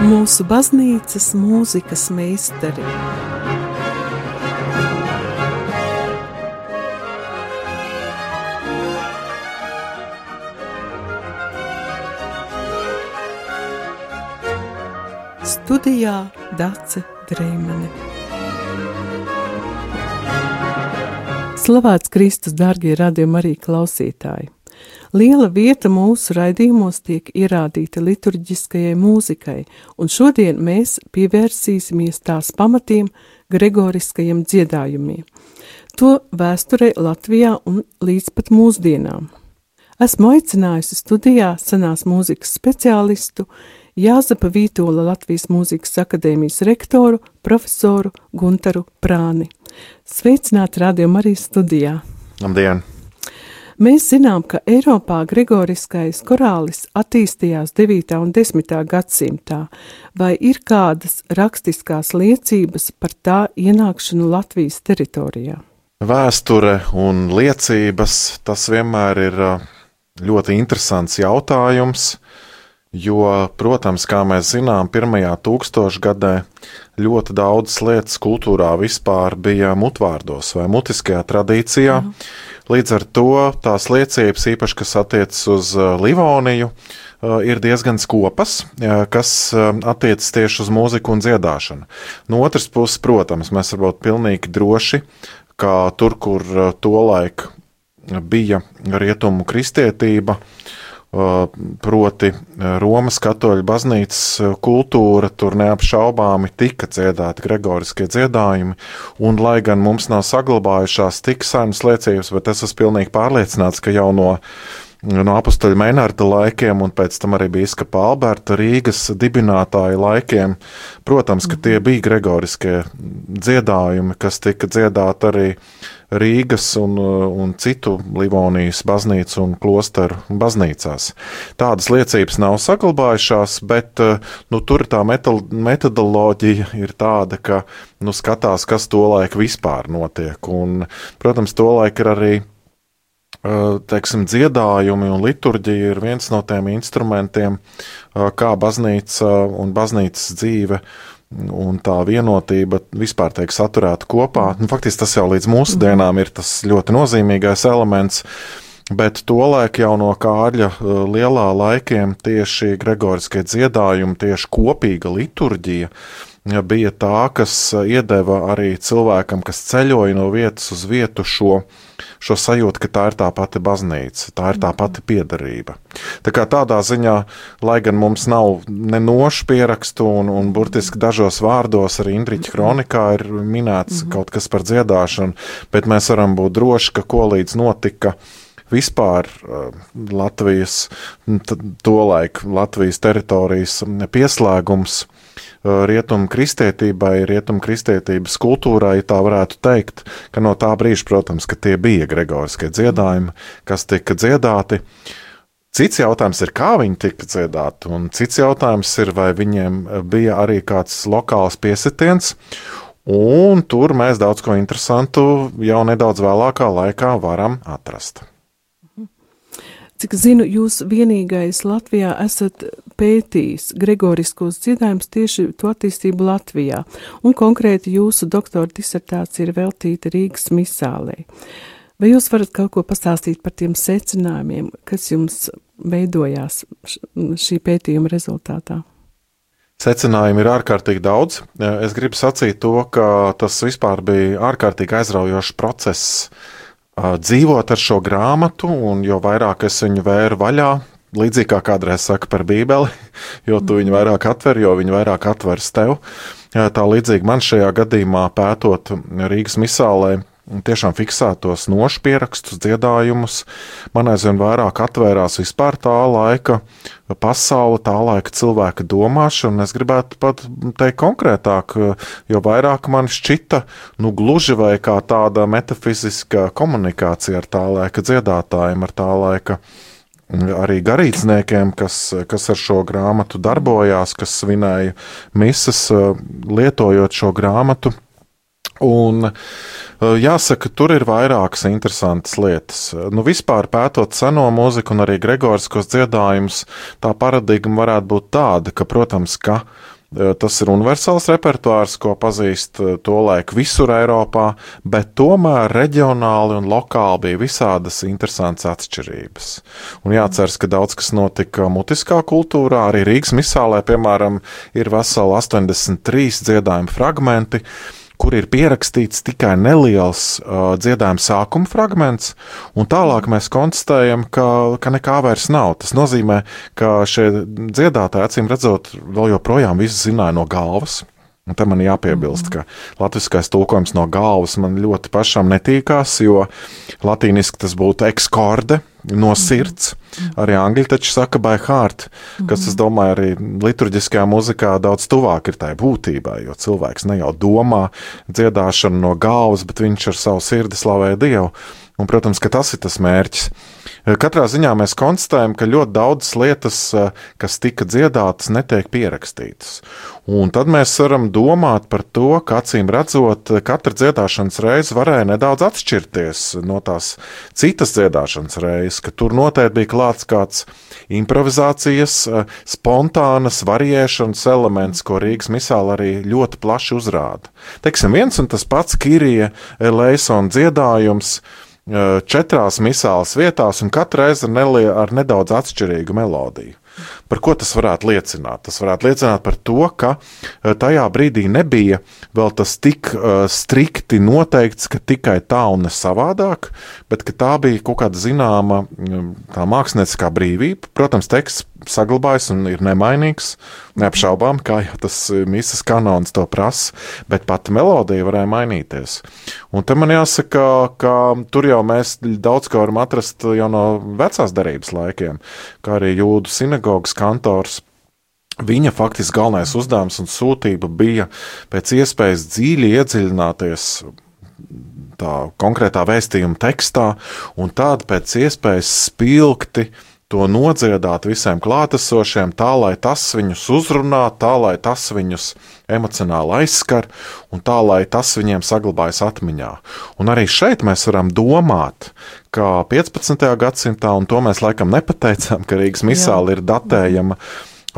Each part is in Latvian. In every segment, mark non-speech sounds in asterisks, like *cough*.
mūsu baznīcas mūzikas meistari. Studijā Dace Dreimane. Slavēts Kristus, dārgie radījumi arī klausītāji! Liela vieta mūsu raidījumos tiek ierādīta liturģiskajai mūzikai, un šodien mēs pievērsīsimies tās pamatiem gregoriskajiem dziedājumiem. To vēsturē Latvijā un līdz pat mūsdienām. Esmu aicinājusi studijā senās mūzikas speciālistu Jāzepa Vītola Latvijas Mūzikas akadēmijas rektoru profesoru Guntaru Prāni. Sveicināti radio Marijas studijā! Labdien! Mēs zinām, ka Eiropā gregoriskais korālis attīstījās 9. un 10. gadsimtā, vai ir kādas rakstiskās liecības par tā ienākšanu Latvijas teritorijā? Vēsture un liecības tas vienmēr ir ļoti interesants jautājums, jo, protams, kā mēs zinām, pirmajā tūkstošgadē ļoti daudzas lietas kultūrā vispār bija mutvārdos vai mutiskajā tradīcijā. Mhm Līdz ar to tās liecības, īpaši kas attiecas uz uh, Livoniju, uh, ir diezgan skopas, uh, kas attiecas tieši uz mūziku un dziedāšanu. No otras puses, protams, mēs varam būt pilnīgi droši, ka tur, kur tolaik bija rietumu kristietība, uh, proti Romas katoļu baznīcas kultūra, tur neapšaubāmi tika dziedāti gregoriskie dziedājumi, un lai gan mums nav saglabājušās tik senas liecības, bet es esmu pilnīgi pārliecināts, ka jau no no apakstuļa Meinārda laikiem, un pēc tam arī Bīskapa Alberta Rīgas dibinātāja laikiem. Protams, ka tie bija gregoriskie dziedājumi, kas tika dziedāti arī Rīgas un, un citu Livonijas baznīcu un klosteru baznīcās. Tādas liecības nav saglabājušās, bet nu, tur tā metodoloģija ir tāda, ka nu, skatās, kas tolaik vispār notiek. Un, protams, tolaik ir arī teiksim, dziedājumi un liturģija ir viens no tiem instrumentiem, kā baznīca un baznīcas dzīve un tā vienotība vispār tiek saturēta kopā. Nu, faktiski tas jau līdz mūsdienām ir tas ļoti nozīmīgais elements. Bet tolaik jau no Kārļa uh, lielā laikiem tieši gregoriskie dziedājumi, tieši kopīga liturģija bija tā, kas uh, iedeva arī cilvēkam, kas ceļoja no vietas uz vietu, šo šo sajūtu, ka tā ir tā pati baznīca, tā ir tā pati piedarība. Tā kā tādā ziņā, lai gan mums nav nenošu pierakstu un, un burtiski dažos vārdos arī Indriča kronikā ir minēts mm -hmm. kaut kas par dziedāšanu, bet mēs varam būt droši, ka ko līdz notika vispār uh, Latvijas, tolaik Latvijas teritorijas pieslēgums rietumu kristietībai, rietumu kristietības kultūrai, tā varētu teikt, ka no tā brīža, protams, ka tie bija gregoriskie dziedājumi, kas tika dziedāti. Cits jautājums ir, kā viņi tika dziedāti, un cits jautājums ir, vai viņiem bija arī kāds lokāls piesitiens, un tur mēs daudz ko interesantu jau nedaudz vēlākā laikā varam atrast. Cik zinu, jūs vienīgais Latvijā esat pētījis gregoriskos dziedājumus tieši to attīstību Latvijā, un konkrēti jūsu doktora disertācija ir veltīta Rīgas misālē. Vai jūs varat kaut ko pastāstīt par tiem secinājumiem, kas jums veidojās šī pētījuma rezultātā? Secinājumi ir ārkārtīgi daudz. Es gribu sacīt to, ka tas vispār bija ārkārtīgi aizraujošs process dzīvot ar šo grāmatu, un jo vairāk es viņu vēru vaļā, līdzīgi kā kādreiz saka par Bībeli, *laughs* jo tu viņu vairāk atver, jo viņa vairāk atveras tev. Tā līdzīgi man šajā gadījumā pētot Rīgas misālē, tiešām fiksētos nošu pierakstus, dziedājumus. Man aizvien vairāk atvērās vispār tā laika pasaule, tā laika cilvēka domāšana. Es gribētu pat teikt konkrētāk, jo vairāk man šķita, nu, gluži vai kā tāda metafiziska komunikācija ar tā laika dziedātājiem, ar tā laika arī garīdzniekiem, kas, kas ar šo grāmatu darbojās, kas svinēja misas, lietojot šo grāmatu Un, jāsaka, tur ir vairākas interesantas lietas. Nu, vispār pētot seno mūziku un arī gregoriskos dziedājumus, tā paradigma varētu būt tāda, ka, protams, ka Tas ir universāls repertuārs, ko pazīst tolaik visur Eiropā, bet tomēr reģionāli un lokāli bija visādas interesantas atšķirības. Un jāceras, ka daudz kas notika mutiskā kultūrā, arī Rīgas misālē, piemēram, ir veseli 83 dziedājumi fragmenti kur ir pierakstīts tikai neliels uh, dziedājuma sākuma fragments, un tālāk mēs konstatējam, ka, ka nekā vairs nav. Tas nozīmē, ka šie dziedātāji, acīm redzot, vēl joprojām visu zināja no galvas. Un te man jāpiebilst, ka latviskais tulkojums no galvas man ļoti pašam netīkās, jo latīniski tas būtu ekskorde no sirds. Arī angļu taču saka by heart, kas, es domāju, arī liturģiskajā muzikā daudz tuvāk ir tai būtībai, jo cilvēks ne jau domā dziedāšanu no galvas, bet viņš ar savu sirdi slavē Dievu. Un, protams, ka tas ir tas mērķis. Eh, katrā ziņā mēs konstatējam, ka ļoti daudzas lietas, eh, kas tika dziedātas, netiek pierakstītas. Un tad mēs varam domāt par to, ka acīm redzot, katra dziedāšanas reize varēja nedaudz atšķirties no tās citas dziedāšanas reizes, ka tur noteikti bija klāts kāds improvizācijas, eh, spontānas variēšanas elements, ko Rīgas misāla arī ļoti plaši uzrāda. Teiksim, viens un tas pats Kirija Leisona dziedājums četrās misālas vietās, un katra reize ar, nelie, ar nedaudz atšķirīgu melodiju. Par ko tas varētu liecināt? Tas varētu liecināt par to, ka tajā brīdī nebija vēl tas tik uh, strikti noteikts, ka tikai tā un ne savādāk, bet tā bija kaut kāda zināma tā mākslinieckā brīvība. Protams, teksts saglabājas un ir nemainīgs, neapšaubām, kā jau tas misijas kanons to prasa, bet pat melodija varēja mainīties. Un te man jāsaka, ka tur jau mēs daudz ko varam atrast jau no vecās darības laikiem, kā arī jūdu sinagogas kantors. Viņa faktiski galvenais uzdevums un sūtība bija pēc iespējas dziļi iedziļināties tā konkrētā vēstījuma tekstā, un tādu pēc iespējas spilgti uh, to nodziedāt visiem klātesošiem, tā lai tas viņus uzrunā, tā lai tas viņus emocionāli aizskar, un tā lai tas viņiem saglabājas atmiņā. Un arī šeit mēs varam domāt, ka 15. gadsimtā, un to mēs laikam nepateicām, ka Rīgas misāla ir datējama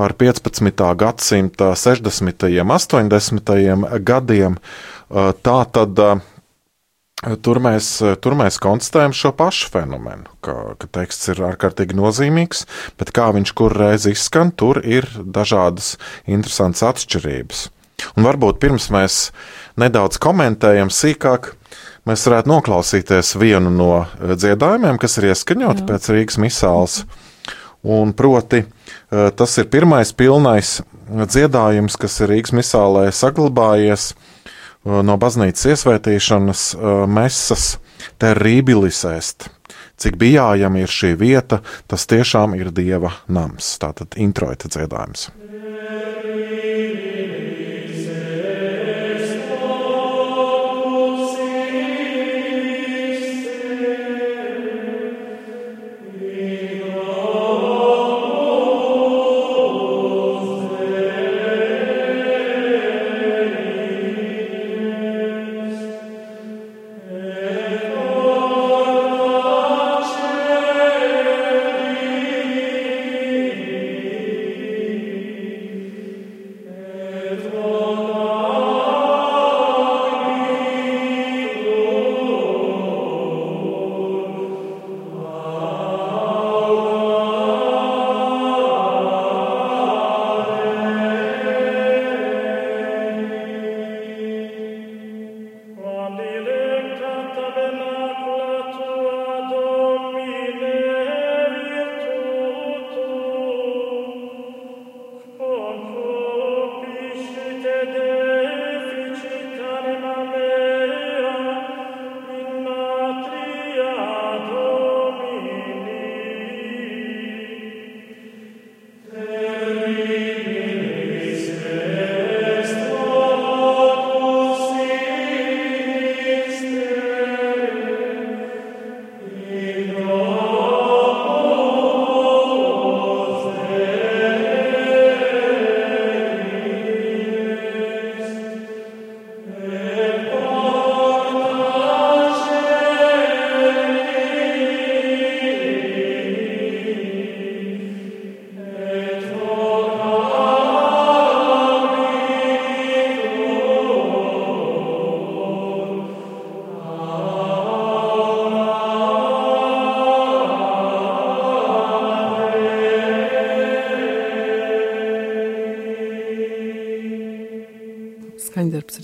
ar 15. gadsimta 60. un 80. gadiem, tā tad Tur mēs, tur mēs konstatējam šo pašu fenomenu, ka, ka teksts ir ārkārtīgi nozīmīgs, bet kā viņš kur reiz izskan, tur ir dažādas interesantas atšķirības. Un varbūt pirms mēs nedaudz komentējam sīkāk, mēs varētu noklausīties vienu no dziedājumiem, kas ir ieskaņoti pēc Rīgas misāles. Un proti, tas ir pirmais pilnais dziedājums, kas ir Rīgas misālē saglabājies no baznīcas iesvētīšanas mesas terribilis est. Cik bijājama ir šī vieta, tas tiešām ir dieva nams. Tātad introita dziedājums. skaņdarbs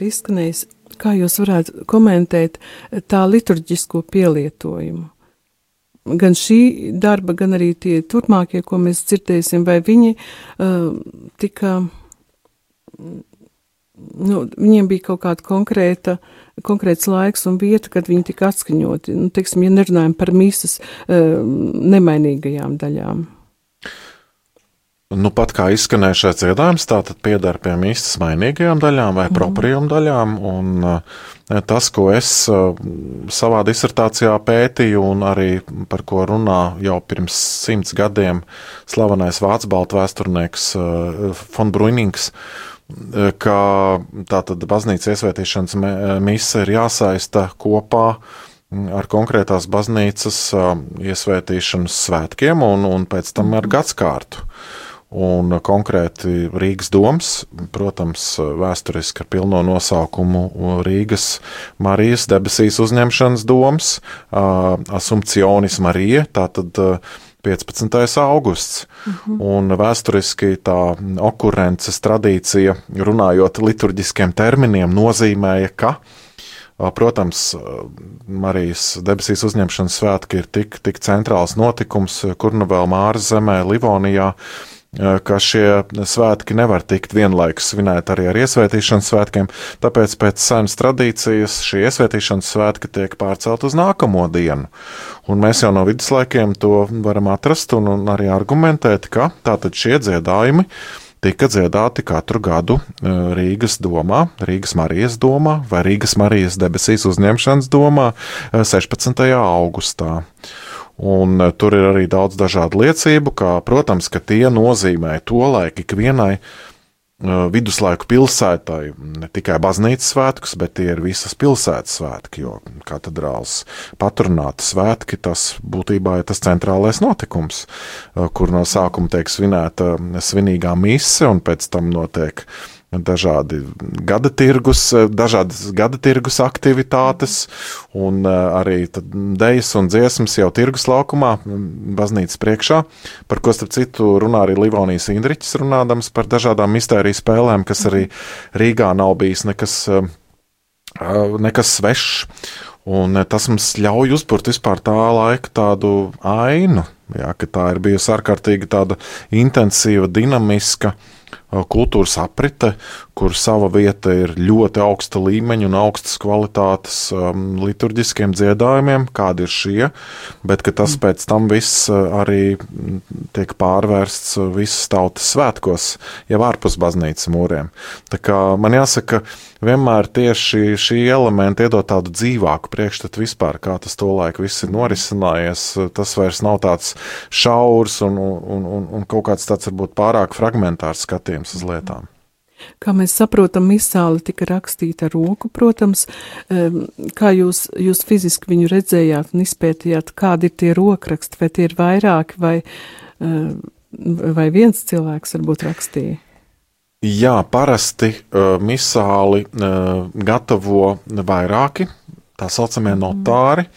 izskanējis. Kā jūs varētu komentēt tā liturģisko pielietojumu? Gan šī darba, gan arī tie turpmākie, ko mēs dzirdēsim, vai viņi uh, tika, nu, viņiem bija kaut kāda konkrēta, konkrēts laiks un vieta, kad viņi tika atskaņoti. Nu, teiksim, ja nerunājam par mīsas uh, nemainīgajām daļām. Nu, pat kā izskanējušais dziedājums, tā tad pieder pie mīstas mainīgajām daļām vai mm. proprijām daļām. Un, uh, tas, ko es uh, savā disertācijā pētīju un arī par ko runā jau pirms simts gadiem slavenais vācu baltu vēsturnieks uh, von Bruinings, ka tātad baznīcas iesvētīšanas mise ir jāsaista kopā ar konkrētās baznīcas iesvētīšanas svētkiem un, un pēc tam ar gadskārtu. Un konkrēti Rīgas doms, protams, vēsturiski ar pilno nosaukumu Rīgas Marijas debesīs uzņemšanas doms, Assumpcionis Marija, tātad 15. augusts. Uh mhm. -huh. Un vēsturiski tā okurences tradīcija, runājot liturģiskiem terminiem, nozīmēja, ka Protams, Marijas debesīs uzņemšanas svētki ir tik, tik centrāls notikums, kur nu vēl Māras zemē, Livonijā, ka šie svētki nevar tikt vienlaikus svinēti arī ar iesvētīšanas svētkiem, tāpēc pēc senas tradīcijas šie iesvētīšanas svētki tiek pārcelt uz nākamo dienu. Un mēs jau no viduslaikiem to varam atrast un, un arī argumentēt, ka tātad šie dziedājumi tika dziedāti katru gadu Rīgas domā, Rīgas Marijas domā vai Rīgas Marijas debesīs uzņemšanas domā 16. augustā. Un e, tur ir arī daudz dažādu liecību, kā, protams, ka tie nozīmē to laiku ikvienai uh, viduslaiku pilsētai, ne tikai baznīcas svētkus, bet tie ir visas pilsētas svētki, jo katedrāls patronāta svētki tas būtībā ir tas centrālais notikums, uh, kur no sākuma tiek svinēta svinīgā mise un pēc tam notiek uh, dažādi gada tirgus, dažādas gada tirgus aktivitātes, un eh, arī dejas un dziesmas jau tirgus laukumā, baznīcas priekšā, par ko starp citu runā arī Livonijas Indriķis, runādams par dažādām mistēriju spēlēm, kas arī Rīgā nav bijis nekas, eh, nekas svešs. Un eh, tas mums ļauj uzbūvēt vispār tā laika tādu ainu, jā, ka tā ir bijusi ārkārtīgi tāda intensīva, dinamiska uh, kultūras aprite, kur sava vieta ir ļoti augsta līmeņa un augstas kvalitātes um, liturģiskiem dziedājumiem, kādi ir šie, bet tas mm. pēc tam viss arī tiek pārvērsts visas tautas svētkos, jau ārpus baznīcas mūriem. Tā kā man jāsaka, vienmēr tieši šī elementa iedod tādu dzīvāku priekšstatu vispār, kā tas tolaik viss ir norisinājies. Tas vairs nav tāds šaurs un, un, un, un kaut kāds tāds varbūt pārāk fragmentārs skatījums skatījums uz lietām. Kā mēs saprotam, misāli tika rakstīta ar roku, protams, kā jūs, jūs fiziski viņu redzējāt un izpētījāt, kādi ir tie rokraksti, vai tie ir vairāki, vai, vai viens cilvēks varbūt rakstīja? Jā, parasti uh, misāli uh, gatavo vairāki, tā saucamie mhm. notāri,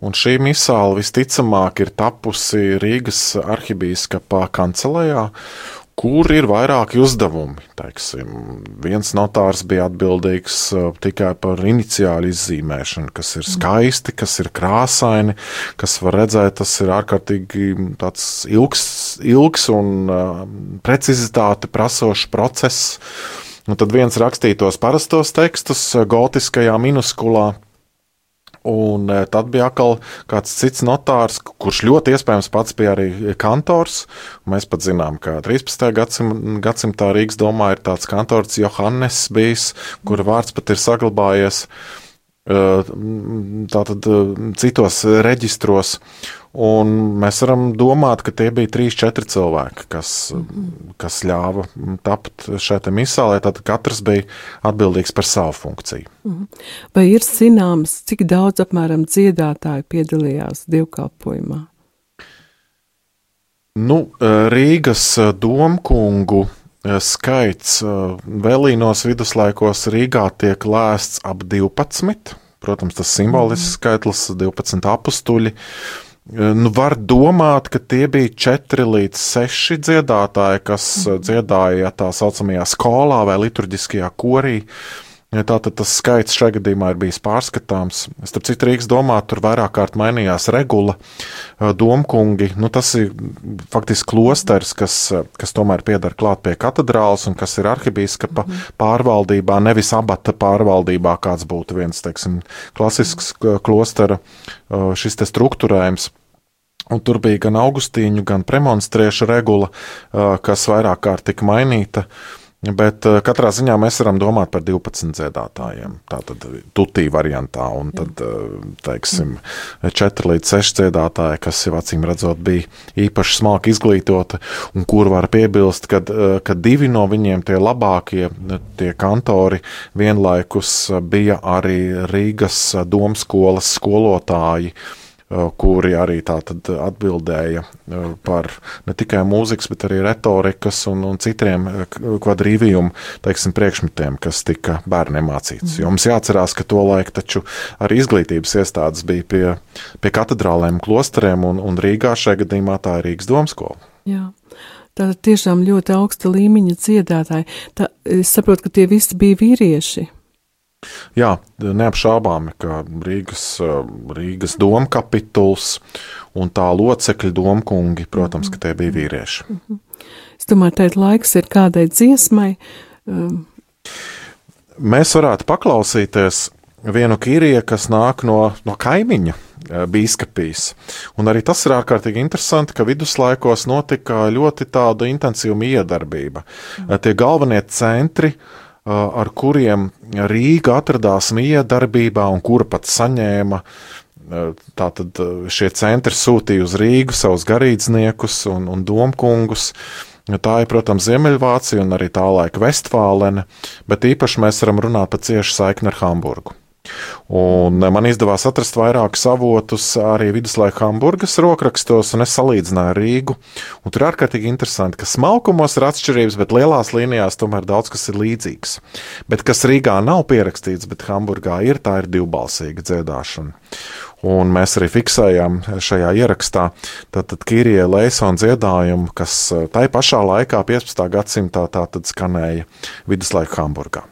un šī misāla visticamāk ir tapusi Rīgas arhibīskapā kancelējā, kur ir vairāki uzdevumi. Teiksim, viens notārs bija atbildīgs uh, tikai par iniciālu izzīmēšanu, kas ir skaisti, kas ir krāsaini, kas var redzēt, tas ir ārkārtīgi ilgs, ilgs un uh, precizitāti prasošs process. Un tad viens rakstītos parastos tekstus uh, gotiskajā minuskulā, Un e, tad bija atkal kāds cits notārs, kurš ļoti iespējams pats bija arī kantors. Mēs pat zinām, ka 13. Gadsim, gadsimtā Rīgas domā ir tāds kantors Johannes bijis, kura vārds pat ir saglabājies e, tātad e, citos reģistros. Un mēs varam domāt, ka tie bija trīs, četri cilvēki, kas, mm -hmm. kas ļāva tapt šai misālē. Tad katrs bija atbildīgs par savu funkciju. Mm -hmm. Vai ir zināms, cik daudz apmēram dziedātāju piedalījās dievkalpojumā? Nu, Rīgas domkungu skaits vēlīnos viduslaikos Rīgā tiek lēsts ap 12. Protams, tas simbolisks -hmm. skaitlis, 12 apstuļi. Nu, var domāt, ka tie bija četri līdz seši dziedātāji, kas mm. dziedāja tā saucamajā skolā vai liturģiskajā korī. Tātad tas skaits šajā gadījumā ir bijis pārskatāms. Starp citu, Rīgas domā, tur vairāk kārt mainījās regula, domkungi. Nu, tas ir faktiski klosters, kas, kas tomēr piedara klāt pie katedrāles un kas ir arhibīskapa mm -hmm. pārvaldībā, nevis abata pārvaldībā, kāds būtu viens, teiksim, klasisks klostera šis te struktūrējums. Un tur bija gan augustīņu, gan premonstriešu regula, kas vairāk kārt tika mainīta. Uh, Bet uh, katrā ziņā mēs varam domāt par 12 dziedātājiem. Tā tad tutī variantā, un tad, uh, teiksim, 4 līdz 6 dziedātāji, kas jau acīm redzot bija īpaši smalki izglītoti, un kur var piebilst, ka, ka divi no viņiem, tie labākie, tie kantori, vienlaikus bija arī Rīgas domskolas skolotāji. Eh, kuri arī atbildēja eh, par ne tikai mūzikas, bet arī retorikas un, un citiem eh, kvadrīvījumu teiksim, priekšmetiem, kas tika bērniem mācīts. Mm. Jo mums jāatcerās, ka to laiku taču arī izglītības iestādes bija pie, pie katedrālēm, klosteriem, un, un Rīgā šajā gadījumā tā ir Rīgas domskola. Jā. Tā tiešām ļoti augsta līmeņa dziedātāji. Tā, es saprotu, ka tie visi bija vīrieši. Jā, neapšaubāmi, ka Rīgas, Rīgas doma kapituls un tā locekļu domkungi, protams, ka tie bija vīrieši. Mhm. Es domāju, tā laiks ir kādai dziesmai. Um. Mēs varētu paklausīties vienu kīriju, kas nāk no, no kaimiņa eh, bīskapijas. Un arī tas ir ārkārtīgi interesanti, ka viduslaikos notika ļoti tāda intensīva miedarbība. Mm. Tie galvenie centri uh, ar kuriem Rīga atradās miedarbībā un kura pat saņēma. Tātad šie centri sūtīja uz Rīgu savus garīdzniekus un, un domkungus. Tā ir, protams, Ziemeļvācija un arī tā laika Vestfālene, bet īpaši mēs varam runāt par ciešu saikni ar Hamburgu. Un man izdevās atrast vairākus avotus arī viduslaika Hamburgas rokrakstos, un es salīdzināju Rīgu. Un tur ir ārkārtīgi interesanti, ka smalkumos ir atšķirības, bet lielās līnijās tomēr daudz kas ir līdzīgs. Bet kas Rīgā nav pierakstīts, bet Hamburgā ir, tā ir divbalsīga dziedāšana. Un mēs arī fiksējām šajā ierakstā Kirija Leisona dziedājumu, kas tai pašā laikā, 15. gadsimtā, tātad skanēja viduslaika Hamburgā.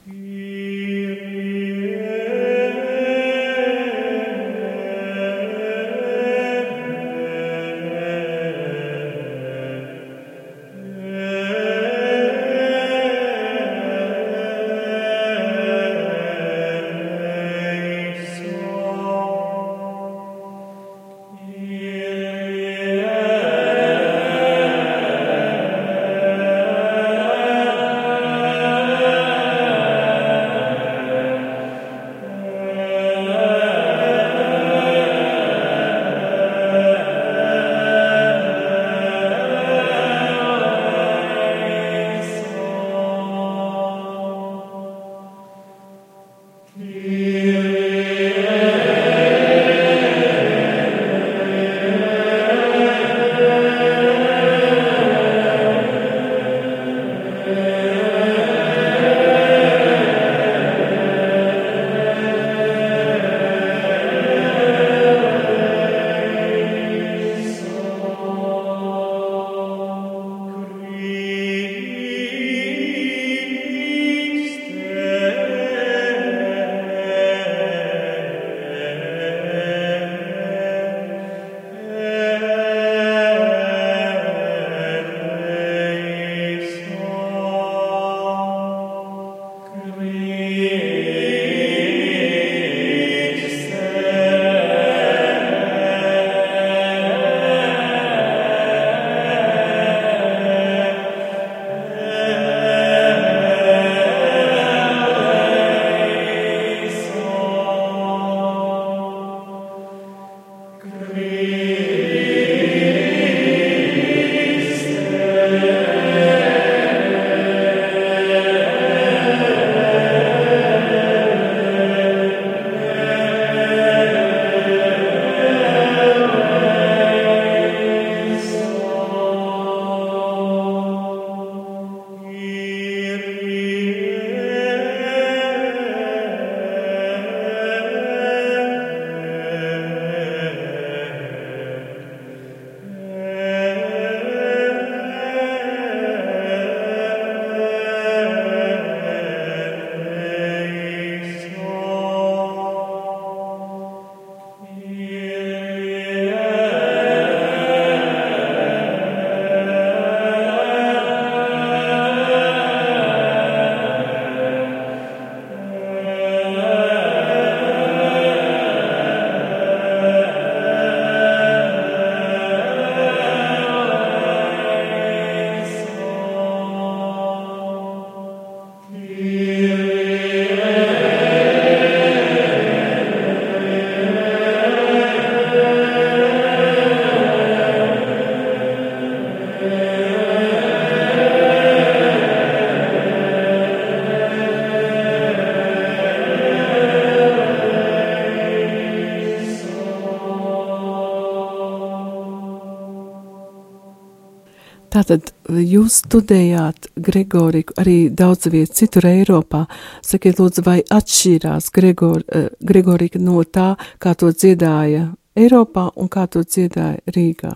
Tātad jūs studējāt Gregoriku arī daudz viet citur Eiropā. Sakiet, lūdzu, vai atšķīrās Gregor, uh, Gregorika no tā, kā to dziedāja Eiropā un kā to dziedāja Rīgā?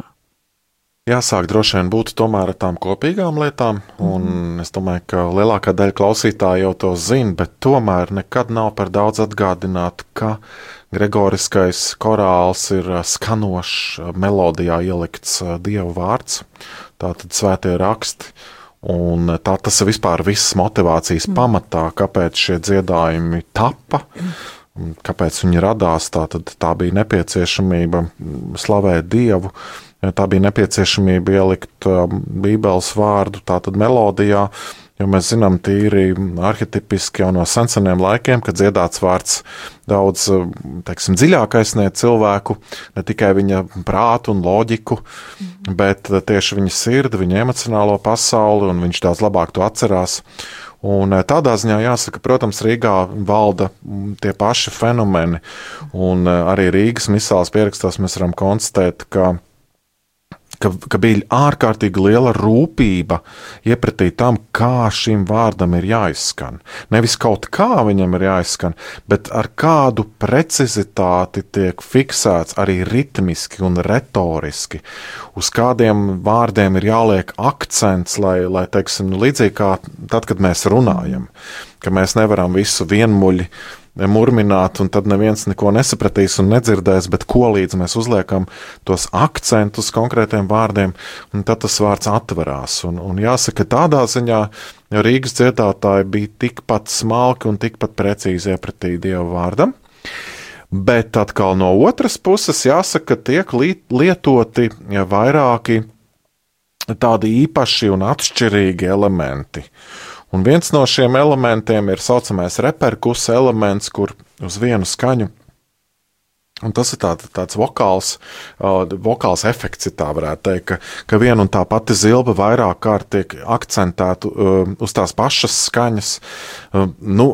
Jāsāk droši vien būt tomēr ar tām kopīgām lietām, un mm. es domāju, ka lielākā daļa klausītāju jau to zina, bet tomēr nekad nav par daudz atgādināt, ka Gregoriskais korāls ir skanošs, melodijā ielikts dievu vārds, tātad svētie raksti. Un tā tas ir vispār visas motivācijas mm. pamatā, kāpēc šie dziedājumi tapa, kāpēc viņi radās. Tā, tā bija nepieciešamība slavēt Dievu, tā bija nepieciešamība ielikt um, Bībeles vārdu melodijā, jo mēs zinām tīri arhetipiski jau no senseniem laikiem, kad dziedāts vārds daudz, um, teiksim, dziļāk aizsniedz cilvēku, ne tikai viņa prātu un loģiku, mm. bet tieši viņa sirdi, viņa emocionālo pasauli, un viņš daudz labāk to atcerās. Un uh, tādā ziņā jāsaka, protams, Rīgā valda mm, tie paši fenomeni, un arī Rīgas misāls pierakstos mēs varam konstatēt, ka ka, ka bija ārkārtīgi liela rūpība iepratīt tam, kā šim vārdam ir jāizskan. Nevis kaut kā viņam ir jāizskan, bet ar kādu precizitāti tiek fiksēts arī ritmiski un retoriski, uz kādiem vārdiem ir jāliek akcents, lai, lai teiksim, nu, līdzīgi kā tad, kad mēs runājam, ka mēs nevaram visu vienmuļi murmināt, un tad neviens neko nesapratīs un nedzirdēs, bet ko līdz mēs uzliekam tos akcentus konkrētiem vārdiem, un tad tas vārds atverās. Un, un jāsaka, tādā ziņā Rīgas dziedātāji bija tikpat smalki un tikpat precīzi iepratī Dieva vārdam. Bet atkal no otras puses jāsaka, ka tiek lietoti vairāki tādi īpaši un atšķirīgi elementi. Uh, Un viens no šiem elementiem ir tā saucamais reperkus elements, kur uz vienu skaņu Un tas ir tā, tāds vokāls, uh, vokāls efekts, tā varētu teikt, ka, ka viena un tā pati zilba vairāk kārt tiek akcentēta uh, uz tās pašas skaņas. Uh, nu,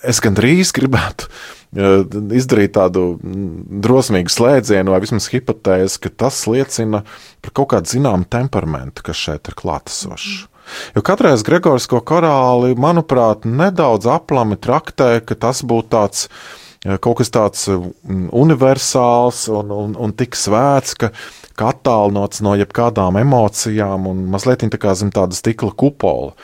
es gandrīz gribētu izdarīt tādu drosmīgu slēdzienu, vai vismaz hipotēzi, ka tas liecina par kaut kādu zināmu temperamentu, kas šeit ir klātesošs. Jo katrais Gregorisko korāli, manuprāt, nedaudz aplami traktē, ka tas būtu tāds eh, kaut kas tāds mm, universāls un, un, un tik svēts, ka, ka attālinots no jebkādām emocijām un mazliet tā kā zem tāda stikla kupola.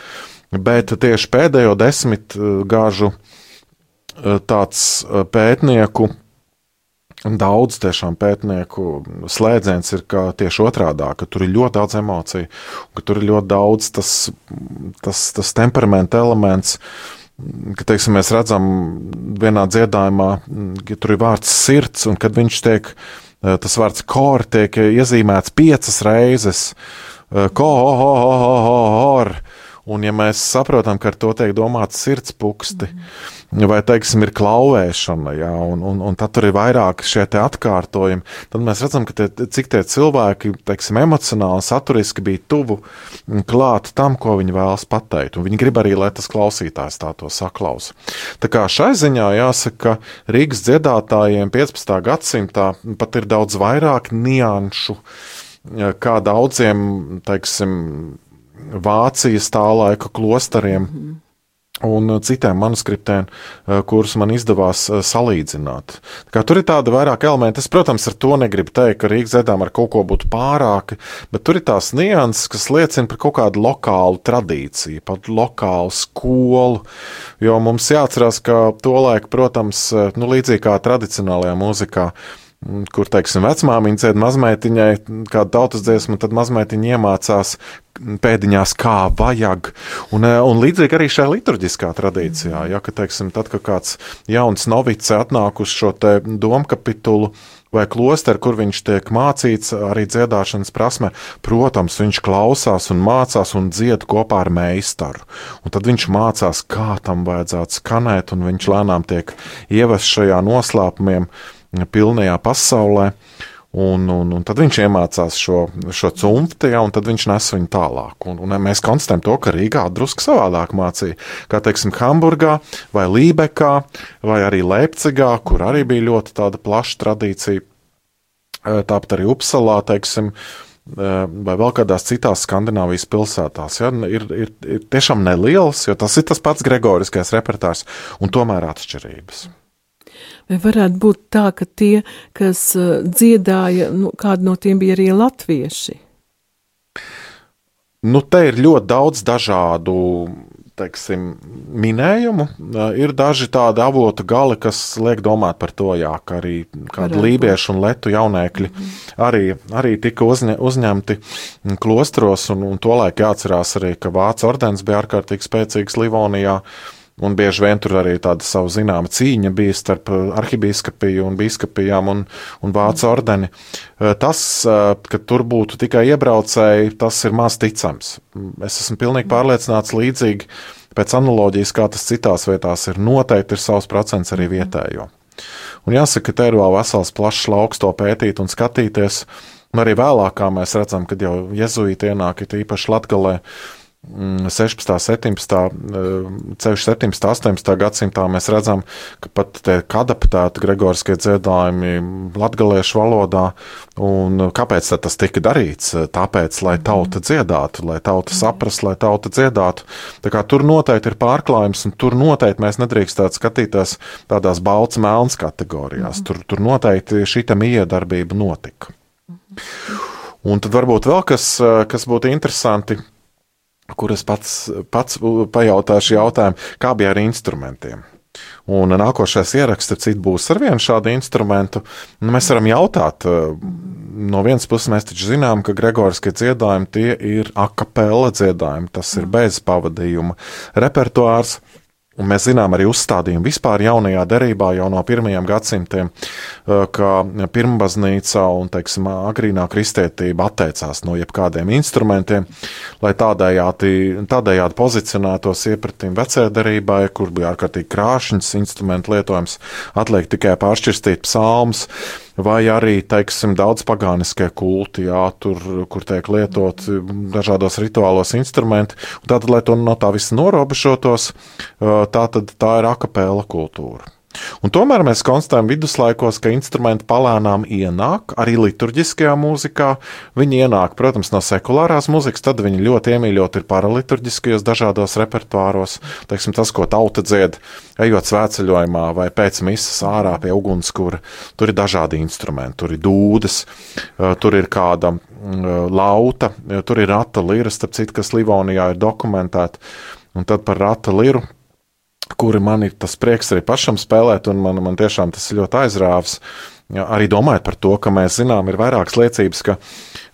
Bet tieši pēdējo desmit eh, gāžu eh, tāds pētnieku Daudz tiešām pētnieku slēdziens ir tieši otrādi, ka tur ir ļoti daudz emociju, ka tur ir ļoti daudz tas, tas, tas temperamenta elements. Ka, teiksim, mēs redzam, vienā dziedājumā, ka tur ir vārds sirds, un kad viņš tiek, tas vārds kor tiek iezīmēts piecas reizes. Ko, ho, ho, ho, ho, ho, ho, Un, ja mēs saprotam, ka ar to tiek domāts sirdspūksti, mm. vai, teiksim, ir klauvēšana, jā, un, un, un tad tur ir vairāk šie atkārtojumi, tad mēs redzam, tie, cik tie cilvēki, teiksim, emocionāli, saturiski bija tuvu klāt tam, ko viņi vēlas pateikt. Un viņi grib arī, lai tas klausītājs tā to saklausa. Tā kā šai ziņā jāsaka, ka Rīgas dziedātājiem 15. gadsimtā pat ir daudz vairāk nianšu kā daudziem, teiksim, Vācijas tā laika klosteriem. Mm -hmm un citiem manuskriptiem, eh, kurus man izdevās eh, salīdzināt. Kā tur ir tāda vairāk elementi. Es, protams, ar to negribu teikt, ka Rīgas zedām ar kaut ko būtu pārāki, bet tur ir tās nianses, kas liecina par kaut kādu lokālu tradīciju, pat lokālu skolu. Jo mums jāatcerās, ka tolaik, protams, eh, nu, līdzīgi kā tradicionālajā mūzikā, kur, teiksim, vecmāmiņa dzied mazmeitiņai kādu tautas dziesmu, tad mazmeitiņa iemācās pēdiņās, kā vajag. Un, eh, un līdzīgi arī šajā liturģiskā tradīcijā, ja, ka, teiksim, tad, kad kāds jauns novics atnāk uz šo te domkapitulu, vai klosteru, kur viņš tiek mācīts arī dziedāšanas prasme. Protams, viņš klausās un mācās un dzied kopā ar meistaru. Un tad viņš mācās, kā tam vajadzētu skanēt, un viņš lēnām tiek ievests šajā noslēpumiem, pilnajā pasaulē. Un, un, un tad viņš iemācās šo, šo cimdu, ja, un tad viņš nes viņu tālāk. Un, un mēs konstatējam to, ka Rīgā drusku savādāk mācīja. Kā teiksim, Hamburgā, vai Lībekā, vai arī Leipzigā, kur arī bija ļoti plaša tradīcija. Tāpat arī Upsalā, teiksim, vai vēl kādās citās Skandināvijas pilsētās. Ja, ir, ir, ir tiešām nelielas, jo tas ir tas pats gregoriskais repertārs, un tomēr atšķirības. Vai varētu būt tā, ka tie, kas dziedāja, nu, kādi no tiem bija arī latvieši? Nu, te ir ļoti daudz dažādu teiksim, minējumu. Ir daži tādi avotu gali, kas liek domāt par to, jā, ka arī kādi lībiešu un letu jaunēkļi -hmm. arī, arī tika uzņa, uzņemti klostros, un, un tolaik jāatcerās arī, ka Vācu ordens bija ārkārtīgi spēcīgs Livonijā. Un bieži vien tur arī tāda savu zināma cīņa bija starp uh, arhibīskapiju un biskupijām un, un vācu ordeni. Uh, tas, uh, ka tur būtu tikai iebraucēji, tas ir maz ticams. Es esmu pilnīgi pārliecināts līdzīgi pēc analoģijas, kā tas citās vietās ir. Noteikti ir savs procents arī vietējo. Un jāsaka, ka te ir vēl vesels plašs lauks to pētīt un skatīties. Un arī vēlāk, mēs redzam, kad jau jezuīti ienāk, īpaši Latgalē, 16, 17, ceļš 17, 18 gadsimtā mēs redzam, ka pat tiek adaptēti gregoriskie dziedājumi latgaliešu valodā. Un kāpēc tas tika darīts? Tāpēc, lai tauta dziedātu, lai tauta saprastu, lai tauta dziedātu. Tā kā tur noteikti ir pārklājums, un tur noteikti mēs nedrīkstētu skatīties tādās balts melns kategorijās. Tur, tur noteikti šī miedarbība notika. Un tad varbūt vēl kas, kas būtu interesanti kuras pats, pats pajautāšu jautājumu, kā bija ar instrumentiem. Un nākošais ieraksts, cits būs ar vienu šādu instrumentu. Nu, mēs varam jautāt, no vienas puses mēs taču zinām, ka Gregoriskie dziedājumi tie ir akapela dziedājumi, tas ir bez pavadījuma repertuārs. Un mēs zinām arī uzstādījumu vispār jaunajā derībā jau no pirmajiem gadsimtiem, eh, ka pirmbaznīca un, teiksim, agrīnā kristietība atteicās no jebkādiem instrumentiem, lai tādējādi, tādējādi pozicionētos iepratīm vecajai derībai, kur bija ārkārtīgi krāšņs instrumentu lietojums, atliek tikai pāršķirstīt psalmus vai arī, teiksim, daudz pagāniskie kulti, jā, tur, kur tiek lietot dažādos rituālos instrumenti. Tātad, lai to no tā visa norobežotos, tā, tad tā ir akapēla kultūra. Un tomēr mēs konstatējam viduslaikos, ka instrumenti palēnām ienāk arī liturģiskajā mūzikā. Viņi ienāk, protams, no sekulārās mūzikas, tad viņi ļoti iemīļot ir paraliturģiskajos dažādos repertuāros. Teiksim, tas, ko tauta dzied, ejot svētceļojumā vai pēc misas ārā pie ugunskura. Tur ir dažādi instrumenti, tur ir dūdes, tur ir kāda lauta, tur ir rata lira, starp citu, kas Livonijā ir dokumentēta. Un tad par rata liru kuri man ir tas prieks arī pašam spēlēt, un man, man tiešām tas ļoti aizrāvis. Ja, arī domājot par to, ka mēs zinām, ir vairākas liecības, ka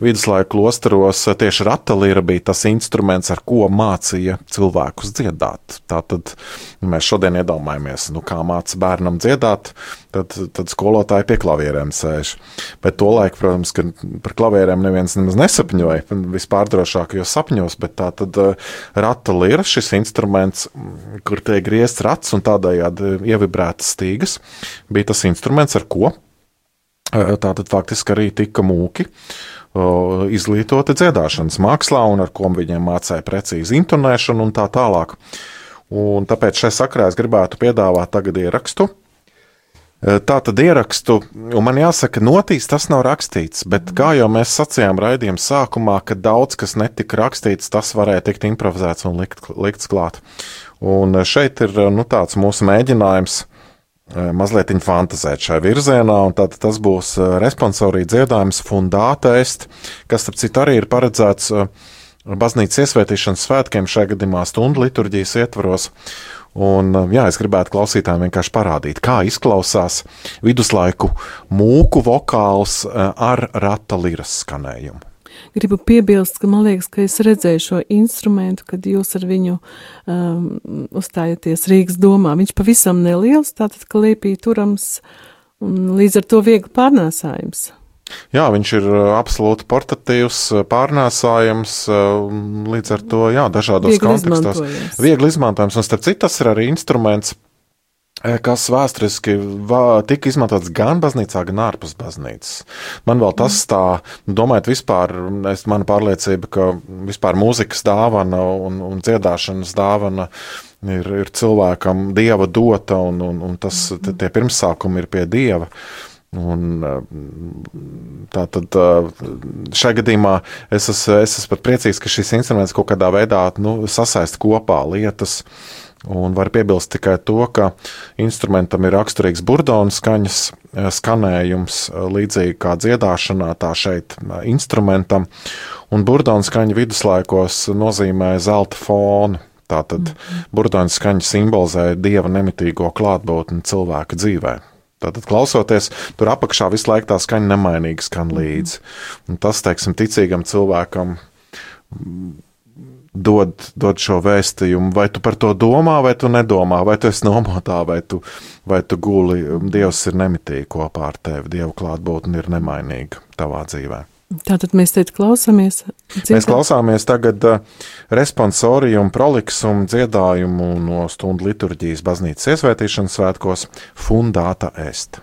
viduslaiku klosteros tieši ratalīra bija tas instruments, ar ko mācīja cilvēkus dziedāt. Tātad mēs šodien iedomājamies, nu, kā māca bērnam dziedāt, tad, tad skolotāji pie klavierēm sēž. Bet to laiku, protams, ka par klavierēm neviens nemaz nesapņoja, vispār drošākajos sapņos, bet tā tad uh, ratalīra šis instruments, kur tiek griezts rats un tādējādi ievibrētas stīgas, bija tas instruments, ar ko Tātad faktiski arī tika mūki izglītoti dziedāšanas mākslā, un ar ko viņiem mācīja precīzi intonēšanu un tā tālāk. Un tāpēc šai sakrā es gribētu piedāvāt tagad ierakstu. Tā tad ierakstu, un man jāsaka, notīs tas nav rakstīts, bet kā jau mēs sacījām raidījuma sākumā, ka daudz kas netika rakstīts, tas varēja tikt improvizēts un likt, likts klāt. Un šeit ir nu, tāds mūsu mēģinājums mazliet fantazēt šajā virzienā, un tad tas būs eh, responsorija dziedājums Fundāta Est, kas, starp citu, arī ir paredzēts eh, baznīcas iesvētīšanas svētkiem, šajā gadījumā stundu liturģijas ietvaros. Un, jā, es gribētu klausītājiem vienkārši parādīt, kā izklausās viduslaiku mūku vokāls ar rata liras skanējumu gribu piebilst, ka man liekas, ka es redzēju šo instrumentu, kad jūs ar viņu um, uzstājaties Rīgas domā. Viņš pavisam neliels, tātad klēpī turams un līdz ar to viegli pārnēsājums. Jā, viņš ir uh, absolūti portatīvs, uh, pārnēsājams, uh, līdz ar to jā, dažādos viegli kontekstos. Viegli izmantojams, un starp citu tas ir arī instruments, kas vēsturiski tika izmantots gan baznīcā, gan ārpus baznīcas. Man vēl tas tā, domājot vispār, es mana pārliecība, ka vispār mūzikas dāvana un, un dziedāšanas dāvana ir, ir cilvēkam dieva dota, un, un, un tas, tie pirmsākumi ir pie dieva. Un, tā tad šajā gadījumā es esmu, es esmu pat priecīgs, ka šis instruments kaut kādā veidā nu, sasaista kopā lietas. Un var piebilst tikai to, ka instrumentam ir raksturīgs burdona skaņas skanējums, līdzīgi kā dziedāšanā, tā šeit instrumentam. Un burdona skaņa viduslaikos nozīmē zelta fonu. Tātad mm -hmm. burdona skaņa simbolizē dieva nemitīgo klātbūtni cilvēka dzīvēm. Tātad, klausoties, tur apakšā visu laiku tā skaņa nemainīgi skan mhm. līdzi. Un tas, teiksim, ticīgam cilvēkam dod, dod šo vēstījumu. Vai tu par to domā, vai tu nedomā, vai tu esi nomotā, vai tu, vai tu guli. Dievs ir nemitīgi kopā ar tevi, Dieva klātbūtne ir nemainīga tavā dzīvēm. Tātad mēs te klausāmies. Dziedāt. Mēs klausāmies tagad uh, responsoriju un proliksumu dziedājumu no stundu liturģijas baznīcas iesvētīšanas svētkos Fundāta Est.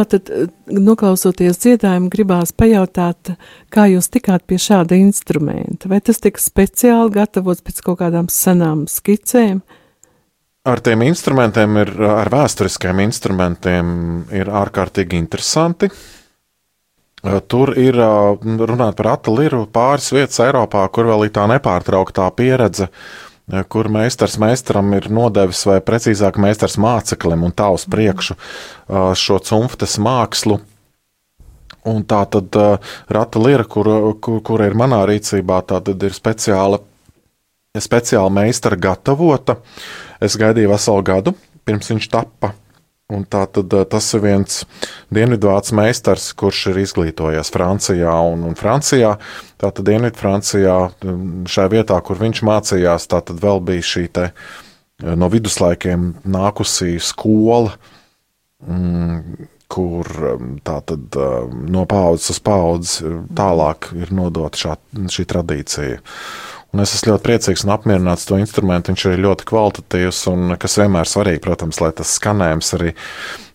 Vēl tad, noklausoties dziedājumu, gribās pajautāt, kā jūs tikāt pie šāda instrumenta? Vai tas tika speciāli gatavots pēc kaut kādām senām skicēm? Ar tiem instrumentiem, ir, ar vēsturiskiem instrumentiem, ir ārkārtīgi interesanti. Tur ir runāt par atliru pāris vietas Eiropā, kur vēl ir tā nepārtrauktā pieredze uh, kur meistars meistaram ir nodevis, vai precīzāk, meistars māceklim un tā uz priekšu šo cimftes mākslu. Un tā tad rata lira, kur, kur, kur ir manā rīcībā, tā tad ir speciāla, speciāla meistara gatavota. Es gaidīju veselu gadu, pirms viņš tappa. Un tā tad tas ir viens dienvidvācu meistars, kurš ir izglītojies Francijā. Un, un Francijā, tātad Dienvidfrancijā, šajā vietā, kur viņš mācījās, tā tad vēl bija šī te no viduslaikiem nākusī skola, kur tā tad eh, no paudzes uz paudzi tālāk ir nodota šī tradīcija. Un es esmu ļoti priecīgs un apmierināts to instrumentu. Viņš ir ļoti kvalitatīvs un kas vienmēr svarīgi, protams, lai tas skanējums arī,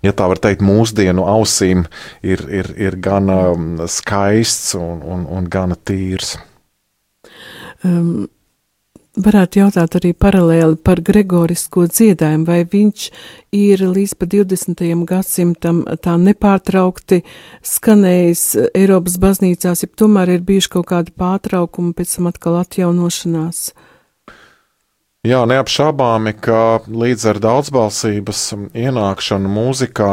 ja tā var teikt, mūsdienu ausīm ir, ir, ir gan um, skaists un, un, un gan tīrs. Um, varētu jautāt arī paralēli par gregorisko dziedājumu, vai viņš ir līdz pa 20. gadsimtam tā nepārtraukti skanējis Eiropas baznīcās, ja tomēr ir bijuši kaut kādi pārtraukumi, pēc tam atkal atjaunošanās. Jā, neapšābāmi, ka līdz ar daudzbalsības ienākšanu mūzikā,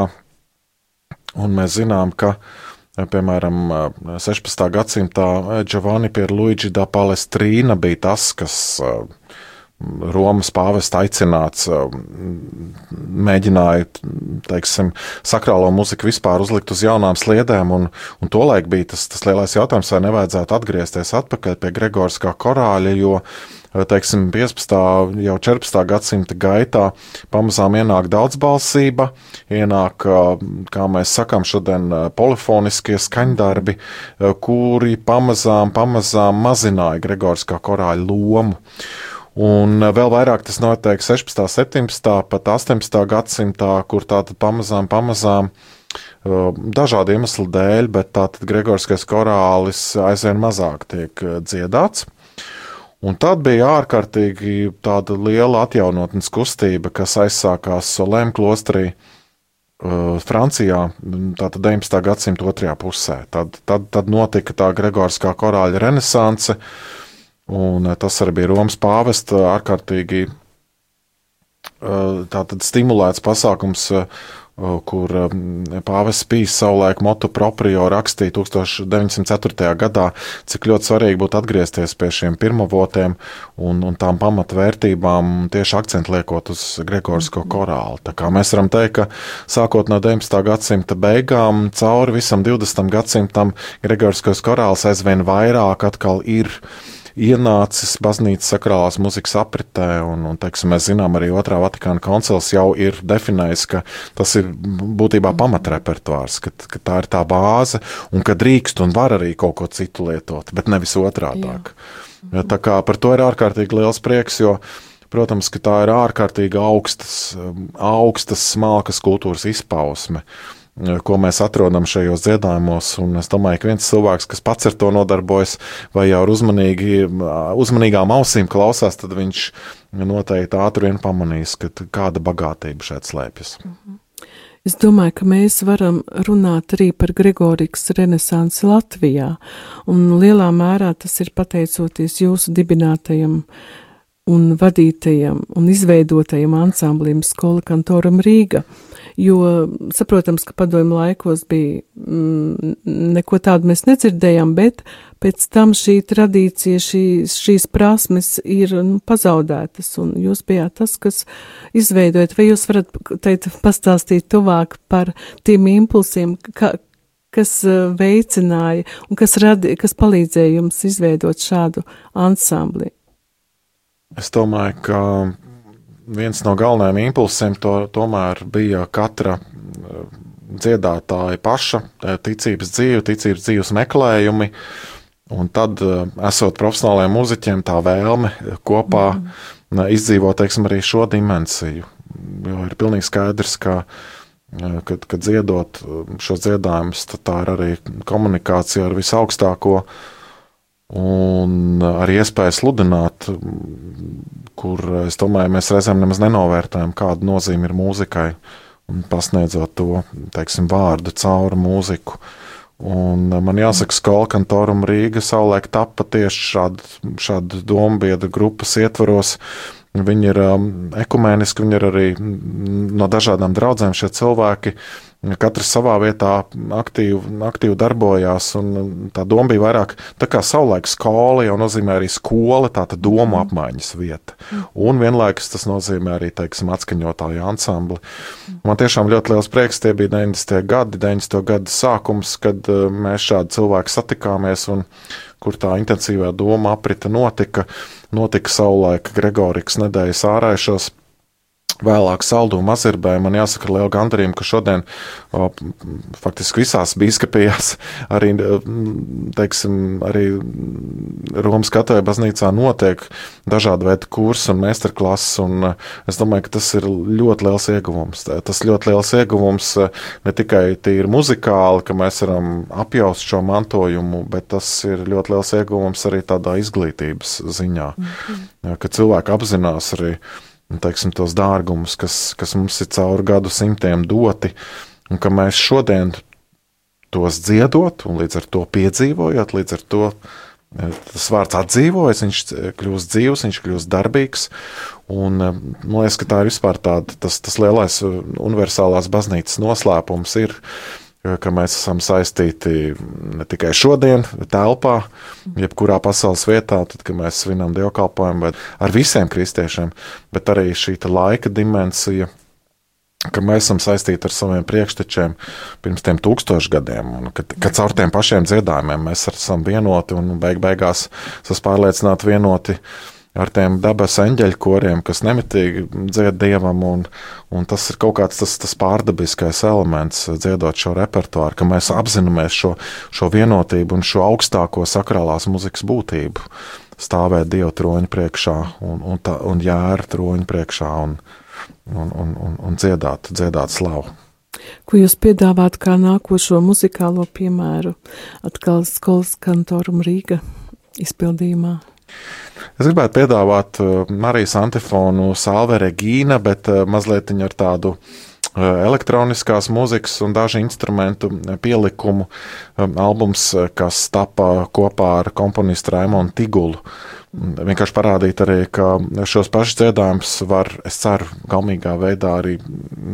un mēs zinām, ka uh, Piemēram, 16. gadsimtā Giovanni Pierluigi da Palestrīna bija tas, kas Romas pāvesta aicināts, mēģināja teiksim, sakrālo muziku vispār uzlikt uz jaunām sliedēm, un, un tolaik bija tas, tas lielais jautājums, vai nevajadzētu atgriezties atpakaļ pie Gregoriskā korāļa, jo teiksim, 15. jau 14. gadsimta gaitā pamazām ienāk daudzbalsība, ienāk, kā mēs sakām, šodien polifoniskie skaņdarbi, kuri pamazām, pamazām mazināja Gregoriskā korāļa lomu. Un vēl vairāk tas notiek 16, 17, pat 18 gadsimtā, kur tātad pamazām, pamazām dažādu iemeslu dēļ, bet tātad Gregoriskais korālis aizvien mazāk tiek dziedāts. Un tad bija ārkārtīgi tāda liela atjaunotnes kustība, kas aizsākās Solēm klosterī. Uh, Francijā, tātad 19. gadsimta otrajā pusē. Tad, tad, tad notika tā Gregoriskā korāļa renaissance, un uh, tas arī bija Romas pāvesta ārkārtīgi uh, stimulēts pasākums kur Pāvests Pīs savulaik motu proprio rakstīja 1904. gadā, cik ļoti svarīgi būtu atgriezties pie šiem pirmavotiem un, un tām pamatvērtībām, tieši akcentu liekot uz Gregorisko korālu. Tā kā mēs varam teikt, ka sākot no 19. gadsimta beigām cauri visam 20. gadsimtam Gregoriskos korāls aizvien vairāk atkal ir ienācis baznīcas sakrālās muzikas apritē, un, un teiksim, mēs zinām, arī otrā Vatikāna koncils jau ir definējis, ka tas ir būtībā pamatrepertuārs, ka, ka tā ir tā bāze, un ka drīkst un var arī kaut ko citu lietot, bet nevis otrādāk. Jā. Tā kā par to ir ārkārtīgi liels prieks, jo Protams, ka tā ir ārkārtīgi augstas, augstas smalkas kultūras izpausme. Uh, ko mēs atrodam šajos dziedājumos. Un es domāju, ka viens cilvēks, kas pats ar to nodarbojas, vai jau ar uzmanīgi, uzmanīgām ausīm klausās, tad viņš noteikti ātri vien pamanīs, kāda bagātība šeit slēpjas. Mhm. Es domāju, ka mēs varam runāt arī par Gregorikas renesansi Latvijā, un lielā mērā tas ir pateicoties jūsu dibinātajam un vadītajam un izveidotajam ansamblim Skola Kantoram Rīga. Jo saprotams, ka padomju laikos bija mm, neko tādu mēs nedzirdējām, bet pēc tam šī tradīcija, šīs, šīs prasmes ir nu, pazaudētas, un jūs bijāt tas, kas izveidojat, vai jūs varat teikt, pastāstīt tuvāk par tiem impulsiem, ka, kas eh, veicināja un kas, radi, kas palīdzēja jums izveidot šādu ansambli? Es domāju, ka viens no galvenajiem impulsiem to, tomēr bija katra eh, dziedātāja paša eh, ticības dzīve, ticības dzīves meklējumi. Un tad, eh, esot profesionāliem mūziķiem, tā vēlme kopā mm. izdzīvot teiksim, arī šo dimensiju. Jo ir pilnīgi skaidrs, ka kad, kad dziedot šos dziedājumus, tad tā ir arī komunikācija ar visaugstāko un arī iespēja sludināt, kur es domāju, mēs reizēm nemaz nenovērtējam, kāda nozīme ir mūzikai un pasniedzot to teiksim, vārdu cauri mūziku. Un man jāsaka, Skola kantorum Rīga savulaik tappa tieši šādu, šādu domu biedru grupas ietvaros, Viņi ir um, ekumēniski, viņi ir arī no dažādām draudzēm šie cilvēki. Katrs savā vietā aktīvi, aktīvi darbojās, un tā doma bija vairāk tā kā savulaik skola, jau nozīmē arī skola, tā domu mm. apmaiņas vieta. Un vienlaikus tas nozīmē arī, teiksim, atskaņotāju ansambli. Man tiešām ļoti liels prieks, tie bija 90. gadi, 90. gadu sākums, kad uh, mēs šādi cilvēki satikāmies un kur tā intensīvā doma aprita notika notika savulaik Gregorikas nedēļas ārēšos. Vēlāk salduma mazirbē man jāsaka ar lielu gandarījumu, ka šodien o, faktiski visās bīskapijās arī, teiksim, arī Romas katoja baznīcā notiek dažādi veidi kursi un meistarklases, un es domāju, ka tas ir ļoti liels ieguvums. Tas ļoti liels ieguvums ne tikai tīri muzikāli, ka mēs varam apjaust šo mantojumu, bet tas ir ļoti liels ieguvums arī tādā izglītības ziņā, -hmm. ka cilvēki apzinās arī teiksim, tos dārgumus, kas, kas mums ir cauri gadu simtiem doti, un ka mēs šodien tos dziedot, un līdz ar to piedzīvojot, līdz ar to e, tas vārds atdzīvojas, viņš kļūst dzīves, viņš kļūst darbīgs. Un, e, man liekas, ka tā ir vispār tāda, tas, tas lielais e, universālās baznīcas noslēpums ir, ka mēs esam saistīti ne tikai šodien, telpā, jebkurā pasaules vietā, tad, kad mēs svinam dievkalpojumu, bet ar visiem kristiešiem, bet arī šī laika dimensija, ka mēs esam saistīti ar saviem priekštečiem pirms tiem tūkstošiem gadiem, un ka, ka caur tiem pašiem dziedājumiem mēs esam vienoti un beig beigās esam pārliecināti vienoti ar tiem dabas eņģeļu koriem, kas nemitīgi dzied dievam, un, un tas ir kaut kāds tas, tas pārdabiskais elements, dziedot šo repertuāru, ka mēs apzināmies šo, šo vienotību un šo augstāko sakrālās muzikas būtību. Stāvēt dievu troņa priekšā un, un, tā, un jēra troņa priekšā un, un, un, un, un dziedāt, dziedāt slavu. Ko jūs piedāvājat kā nākošo muzikālo piemēru atkal skolas kantorum Rīga izpildījumā? Es gribētu piedāvāt uh, Marijas antifonu Salve Regīna, bet uh, mazliet ar tādu uh, elektroniskās mūzikas un dažu instrumentu pielikumu um, albums, kas tapa kopā ar komponistu Raimonu Tigulu. Vienkārši parādīt arī, ka šos pašus dziedājumus var, es ceru, gaumīgā veidā arī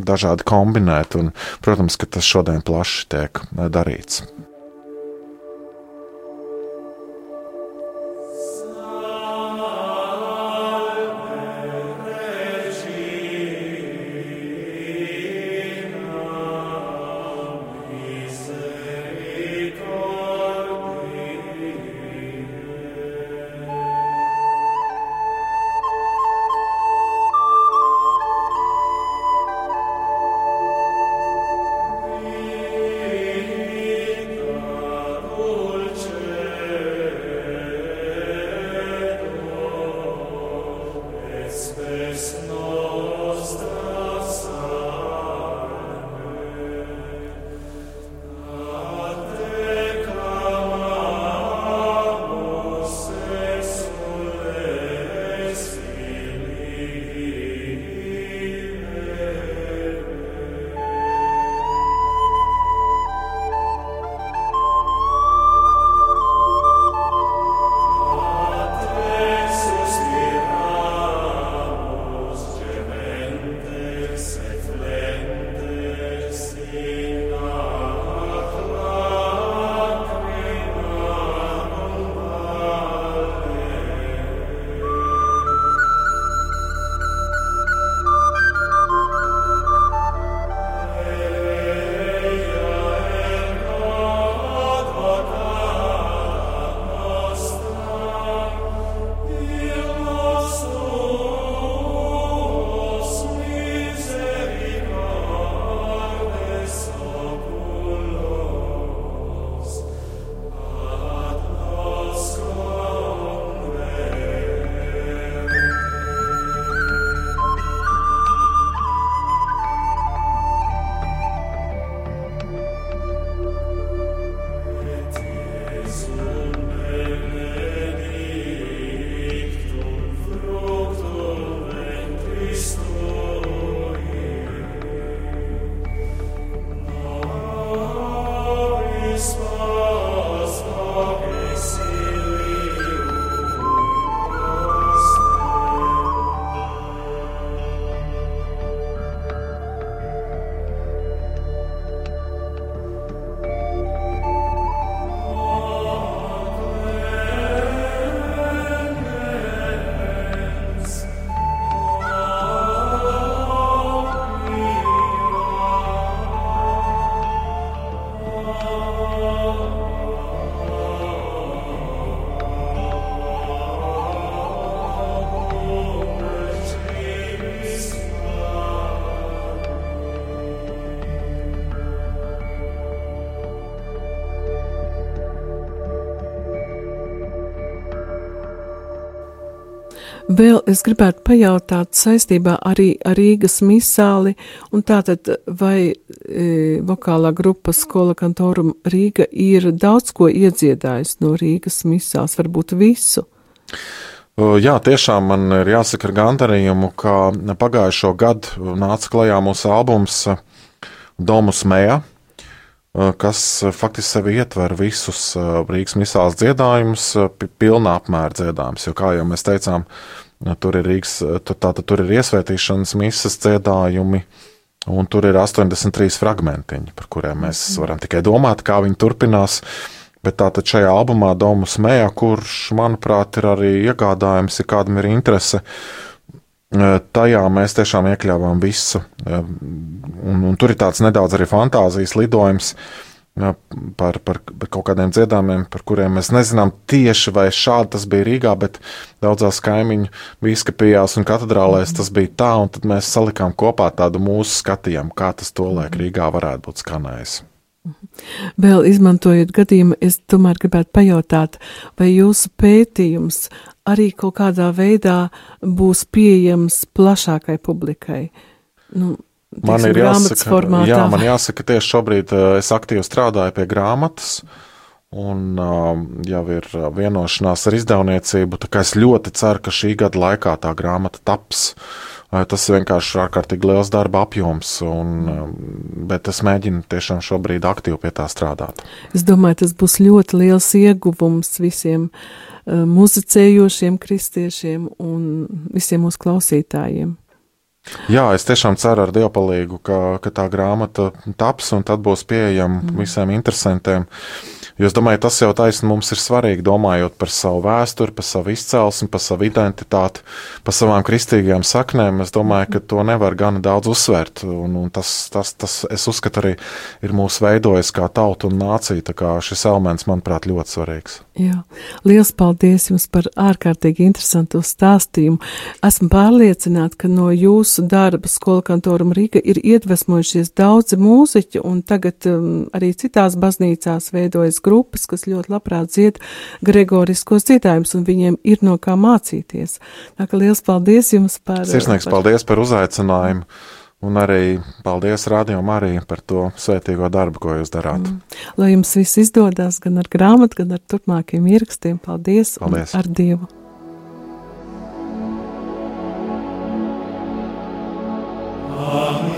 dažādi kombinēt, un, protams, ka tas šodien plaši tiek darīts. Vēl es gribētu pajautāt saistībā arī ar Rīgas misāli, un tātad vai e, vokālā grupa Skola Kantorum Rīga ir daudz ko iedziedājusi no Rīgas misāls, varbūt visu? Jā, tiešām man ir jāsaka ar gandarījumu, ka pagājušo gadu nāca klajā mūsu albums Domus Mēja, kas faktiski sevi ietver visus Rīgas misāls dziedājumus, pilnā apmēra dziedājumus, jo, kā jau mēs teicām, tur ir Rīgas, tātad tur ir iesvētīšanas misas dziedājumi, un tur ir 83 fragmentiņi, par kuriem mēs varam tikai domāt, kā viņi turpinās. Uh, Bet tātad šajā albumā Domus Mēja, kurš, manuprāt, ir arī iegādājams, ja kādam ir interese, e, tajā mēs tiešām iekļāvām visu. Un, un tur ir tāds nedaudz arī fantāzijas lidojums par, par, par kaut kādiem dziedājumiem, par kuriem mēs nezinām tieši, vai šādi tas bija Rīgā, bet daudzās kaimiņu biskupijās un katedrālēs tas bija tā, un tad mēs salikām kopā tādu mūsu skatījumu, kā tas tolaik Rīgā varētu būt skanējis. Vēl izmantojot gadījumu, es tomēr gribētu pajautāt, vai jūsu pētījums arī kaut kādā veidā būs pieejams plašākai publikai? Nu, Tiksim, man ir jāsaka, formātā. jā, man jāsaka, tieši šobrīd uh, es aktīvi strādāju pie grāmatas, un uh, jau ir vienošanās ar izdevniecību, tā kā es ļoti ceru, ka šī gada laikā tā grāmata taps. Uh, Tas ir vienkārši ārkārtīgi liels darba apjoms, un, um, bet es mēģinu tiešām šobrīd aktīvi pie tā strādāt. Es domāju, tas būs ļoti liels ieguvums visiem uh, muzicējošiem kristiešiem un visiem mūsu klausītājiem. Jā, es tiešām ceru ar Dievu palīdzību, ka, ka tā grāmata taps un tad būs pieejama mm. visiem interesantiem. Uh, Jo es domāju, tas jau taisni mums ir svarīgi, domājot par savu vēsturi, par savu izcelsmi, par savu identitāti, par savām kristīgajām saknēm. Es domāju, ka to nevar gana daudz uzsvērt. Un, un tas, tas, tas, es uzskatu, arī ir mūsu veidojis kā tauta un nācija. Tā kā šis elements, manuprāt, ļoti svarīgs. Jā, liels paldies jums par ārkārtīgi interesantu stāstījumu. Esmu pārliecināta, ka no jūsu darba skola kantoram Rīga ir iedvesmojušies daudzi mūziķi, un tagad um, arī citās baznīcās veidojas grupas, kas ļoti labprāt dzied gregoriskos dziedājumus, un viņiem ir no kā mācīties. Tā kā liels paldies jums par. Sirsnīgs par... paldies par uzaicinājumu. Un arī paldies Rādījumam arī par to svētīgo darbu, ko jūs darāt. Mm. Lai jums viss izdodas, gan ar grāmatu, gan ar turpmākiem ierakstiem. Paldies! paldies. Ar Dievu! Amen.